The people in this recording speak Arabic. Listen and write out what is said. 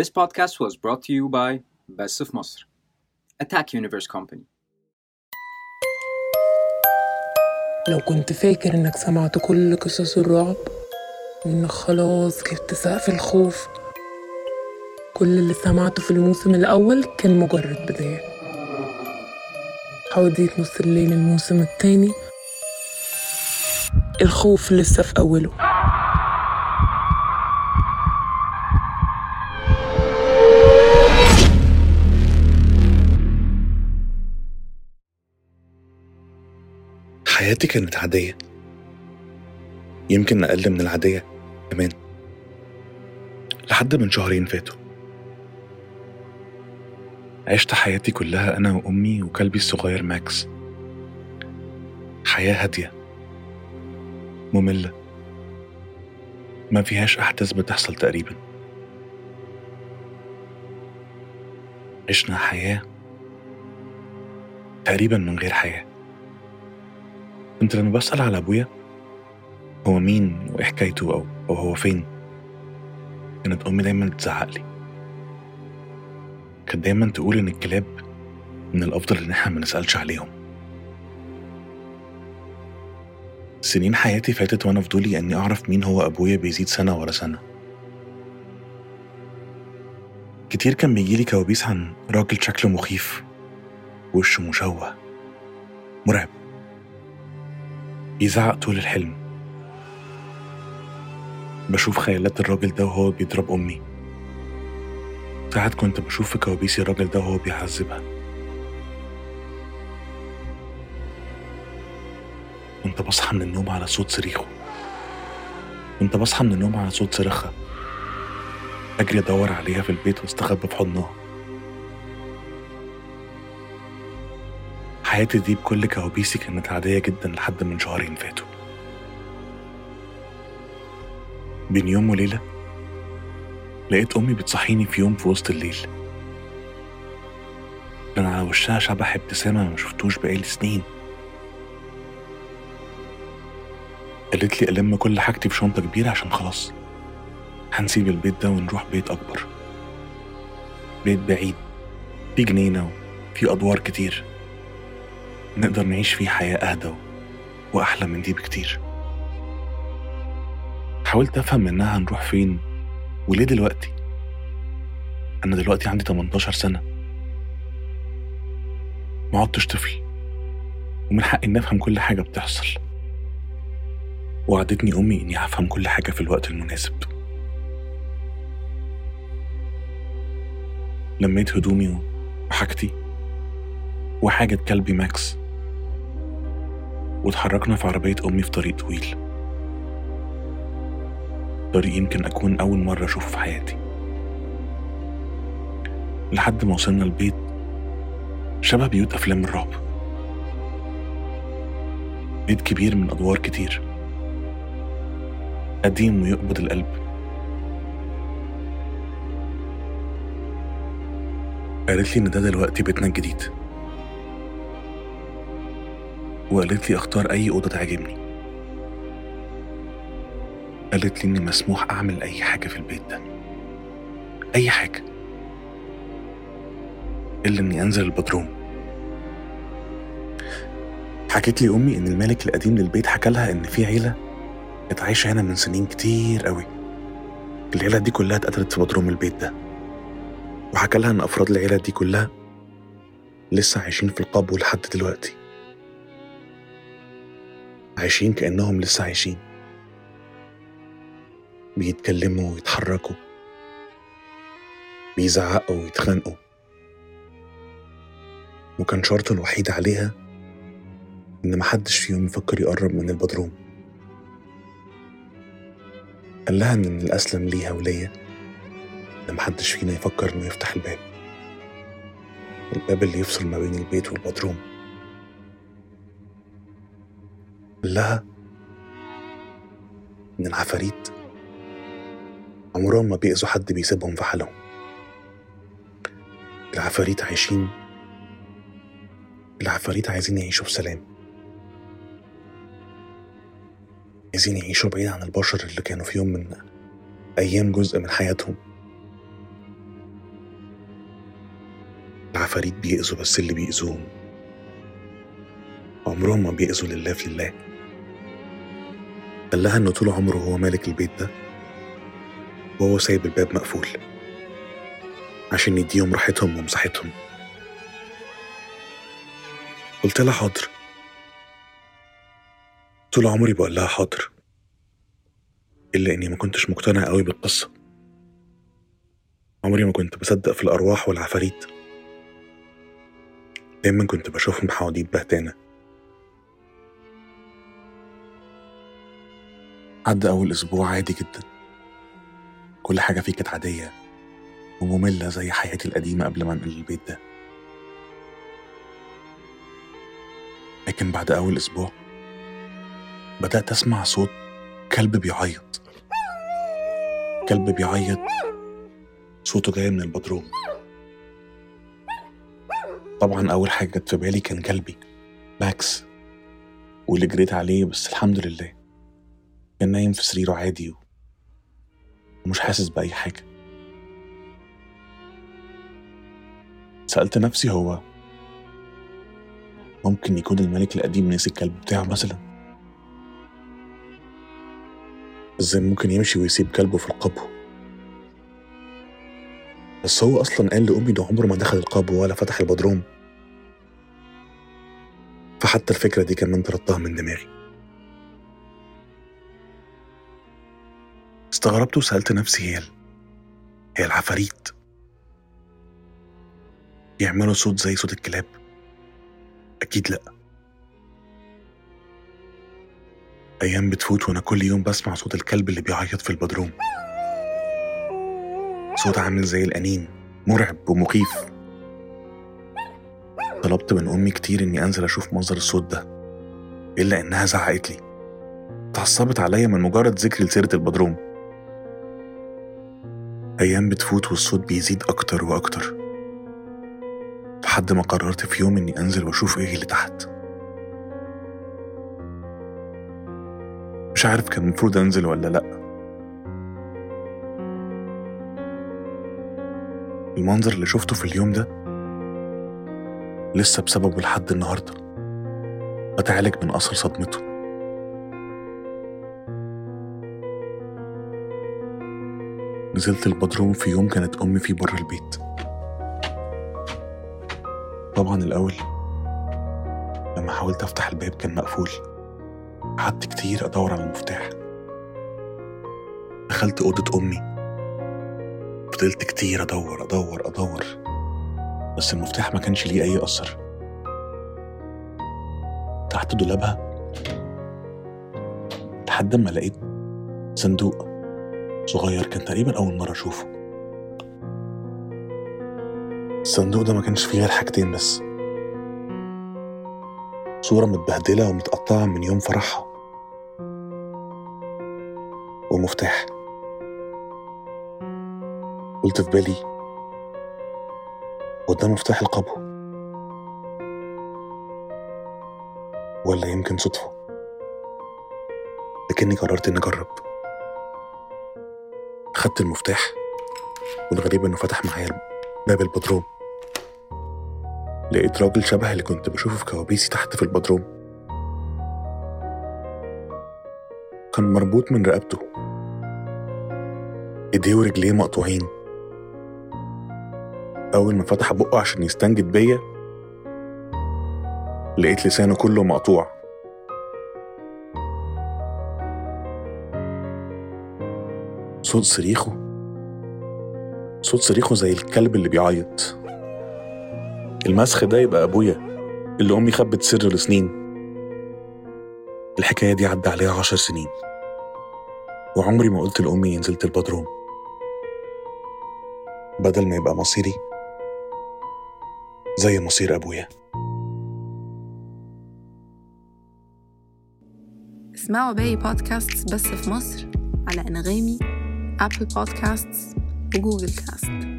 This podcast was brought to you by Best of Masr, Attack Universe Company. لو كنت فاكر إنك سمعت كل قصص الرعب وإنك خلاص جبت سقف الخوف. كل اللي سمعته في الموسم الأول كان مجرد بداية. حواديت نص الليل الموسم التاني. الخوف لسه في أوله. حياتي كانت عادية. يمكن أقل من العادية كمان. لحد من شهرين فاتوا. عشت حياتي كلها أنا وأمي وكلبي الصغير ماكس. حياة هادية. مملة. ما فيهاش أحداث بتحصل تقريبا. عشنا حياة تقريبا من غير حياة. كنت لما بسأل على أبويا هو مين وإيه حكايته أو, أو هو فين؟ كانت أمي دايما تزعق لي. كانت دايما تقول إن الكلاب من الأفضل إن إحنا ما نسألش عليهم. سنين حياتي فاتت وأنا فضولي إني أعرف مين هو أبويا بيزيد سنة ورا سنة. كتير كان بيجيلي كوابيس عن راجل شكله مخيف وشه مشوه مرعب. بيزعق طول الحلم بشوف خيالات الراجل ده وهو بيضرب أمي. ساعات كنت بشوف في كوابيسي الراجل ده وهو بيعذبها. كنت بصحى من النوم على صوت صريخه. كنت بصحى من النوم على صوت صريخها. أجري أدور عليها في البيت وأستخبى في حضنها. حياتي دي بكل كوابيسي كانت عادية جدا لحد من شهرين فاتوا. بين يوم وليلة لقيت أمي بتصحيني في يوم في وسط الليل. كان على وشها شبح ابتسامة ما شفتوش بقالي سنين. قالت لي ألم كل حاجتي في شنطة كبيرة عشان خلاص هنسيب البيت ده ونروح بيت أكبر. بيت بعيد في جنينة وفي أدوار كتير. نقدر نعيش فيه حياة أهدى وأحلى من دي بكتير. حاولت أفهم منها هنروح فين وليه دلوقتي؟ أنا دلوقتي عندي 18 سنة. ما عدتش طفل. ومن حقي إني أفهم كل حاجة بتحصل. وعدتني أمي إني هفهم كل حاجة في الوقت المناسب. لميت هدومي وحاجتي وحاجة كلبي ماكس. واتحركنا في عربية أمي في طريق طويل. طريق يمكن أكون أول مرة أشوفه في حياتي. لحد ما وصلنا البيت شبه بيوت أفلام الرعب. بيت كبير من أدوار كتير. قديم ويقبض القلب. قالت لي إن ده دلوقتي بيتنا الجديد. وقالت لي اختار أي أوضة تعجبني. قالت لي إني مسموح أعمل أي حاجة في البيت ده. أي حاجة. إلا إني أنزل البدروم. حكت لي أمي إن المالك القديم للبيت حكى لها إن في عيلة كانت عايشة هنا من سنين كتير قوي العيلة دي كلها اتقتلت في بدروم البيت ده. وحكى لها إن أفراد العيلة دي كلها لسه عايشين في القبو لحد دلوقتي. عايشين كأنهم لسه عايشين. بيتكلموا ويتحركوا. بيزعقوا ويتخانقوا. وكان شرطه الوحيد عليها إن محدش فيهم يفكر يقرب من البدروم. قال لها إن من الأسلم ليها وليا إن محدش فينا يفكر إنه يفتح الباب. الباب اللي يفصل ما بين البيت والبدروم. قال لها إن العفاريت عمرهم ما بيأذوا حد بيسيبهم في حالهم. العفاريت عايشين العفاريت عايزين يعيشوا في سلام عايزين يعيشوا بعيد عن البشر اللي كانوا في يوم من أيام جزء من حياتهم. العفاريت بيأذوا بس اللي بيأذوهم. عمرهم ما بيأذوا لله في لله قال لها إنه طول عمره هو مالك البيت ده وهو سايب الباب مقفول عشان يديهم راحتهم ومساحتهم قلت لها حاضر. طول عمري بقول لها حاضر إلا إني ما كنتش مقتنع قوي بالقصة. عمري ما كنت بصدق في الأرواح والعفاريت. دايما كنت بشوفهم حواديت بهتانة. عدى أول أسبوع عادي جدا. كل حاجة فيه كانت عادية ومملة زي حياتي القديمة قبل ما أنقل البيت ده. لكن بعد أول أسبوع بدأت أسمع صوت كلب بيعيط. كلب بيعيط. صوته جاي من البدروم. طبعا أول حاجة جت في بالي كان كلبي. باكس واللي جريت عليه بس الحمد لله. كان نايم في سريره عادي ومش حاسس بأي حاجة. سألت نفسي هو ممكن يكون الملك القديم نسي الكلب بتاعه مثلا؟ إزاي ممكن يمشي ويسيب كلبه في القبو؟ بس هو أصلا قال لأمي ده عمره ما دخل القبو ولا فتح البدروم. فحتى الفكرة دي كمان طردتها من دماغي. استغربت وسألت نفسي هي هي العفاريت. بيعملوا صوت زي صوت الكلاب؟ أكيد لأ. أيام بتفوت وأنا كل يوم بسمع صوت الكلب اللي بيعيط في البدروم. صوت عامل زي الأنين مرعب ومخيف. طلبت من أمي كتير إني أنزل أشوف مصدر الصوت ده إلا إنها زعقت لي. اتعصبت عليا من مجرد ذكر لسيرة البدروم. أيام بتفوت والصوت بيزيد أكتر وأكتر لحد ما قررت في يوم إني أنزل وأشوف إيه اللي تحت. مش عارف كان المفروض أنزل ولا لأ. المنظر اللي شفته في اليوم ده لسه بسببه لحد النهارده بتعالج من أثر صدمته. نزلت البدروم في يوم كانت أمي فيه بره البيت. طبعا الأول لما حاولت أفتح الباب كان مقفول. قعدت كتير أدور على المفتاح. دخلت أوضة أمي. فضلت كتير أدور أدور أدور. بس المفتاح ما كانش ليه أي أثر. تحت دولابها. لحد ما لقيت صندوق. صغير كان تقريبا أول مرة أشوفه. الصندوق ده ما كانش فيه غير حاجتين بس. صورة متبهدلة ومتقطعة من يوم فرحها. ومفتاح. قلت في بالي وده مفتاح القبو. ولا يمكن صدفة. لكني قررت إني أجرب. أخدت المفتاح والغريب إنه فتح معايا باب البدروم. لقيت راجل شبه اللي كنت بشوفه في كوابيسي تحت في البدروم. كان مربوط من رقبته. إيديه ورجليه مقطوعين. أول ما فتح بقه عشان يستنجد بيا لقيت لسانه كله مقطوع. صوت صريخه؟ صوت صريخه زي الكلب اللي بيعيط. المسخ ده يبقى أبويا اللي أمي خبت سره لسنين. الحكاية دي عدى عليها عشر سنين. وعمري ما قلت لأمي نزلت البدروم. بدل ما يبقى مصيري زي مصير أبويا. اسمعوا باقي بودكاست بس في مصر على أنغامي Apple Podcasts, Google Cast.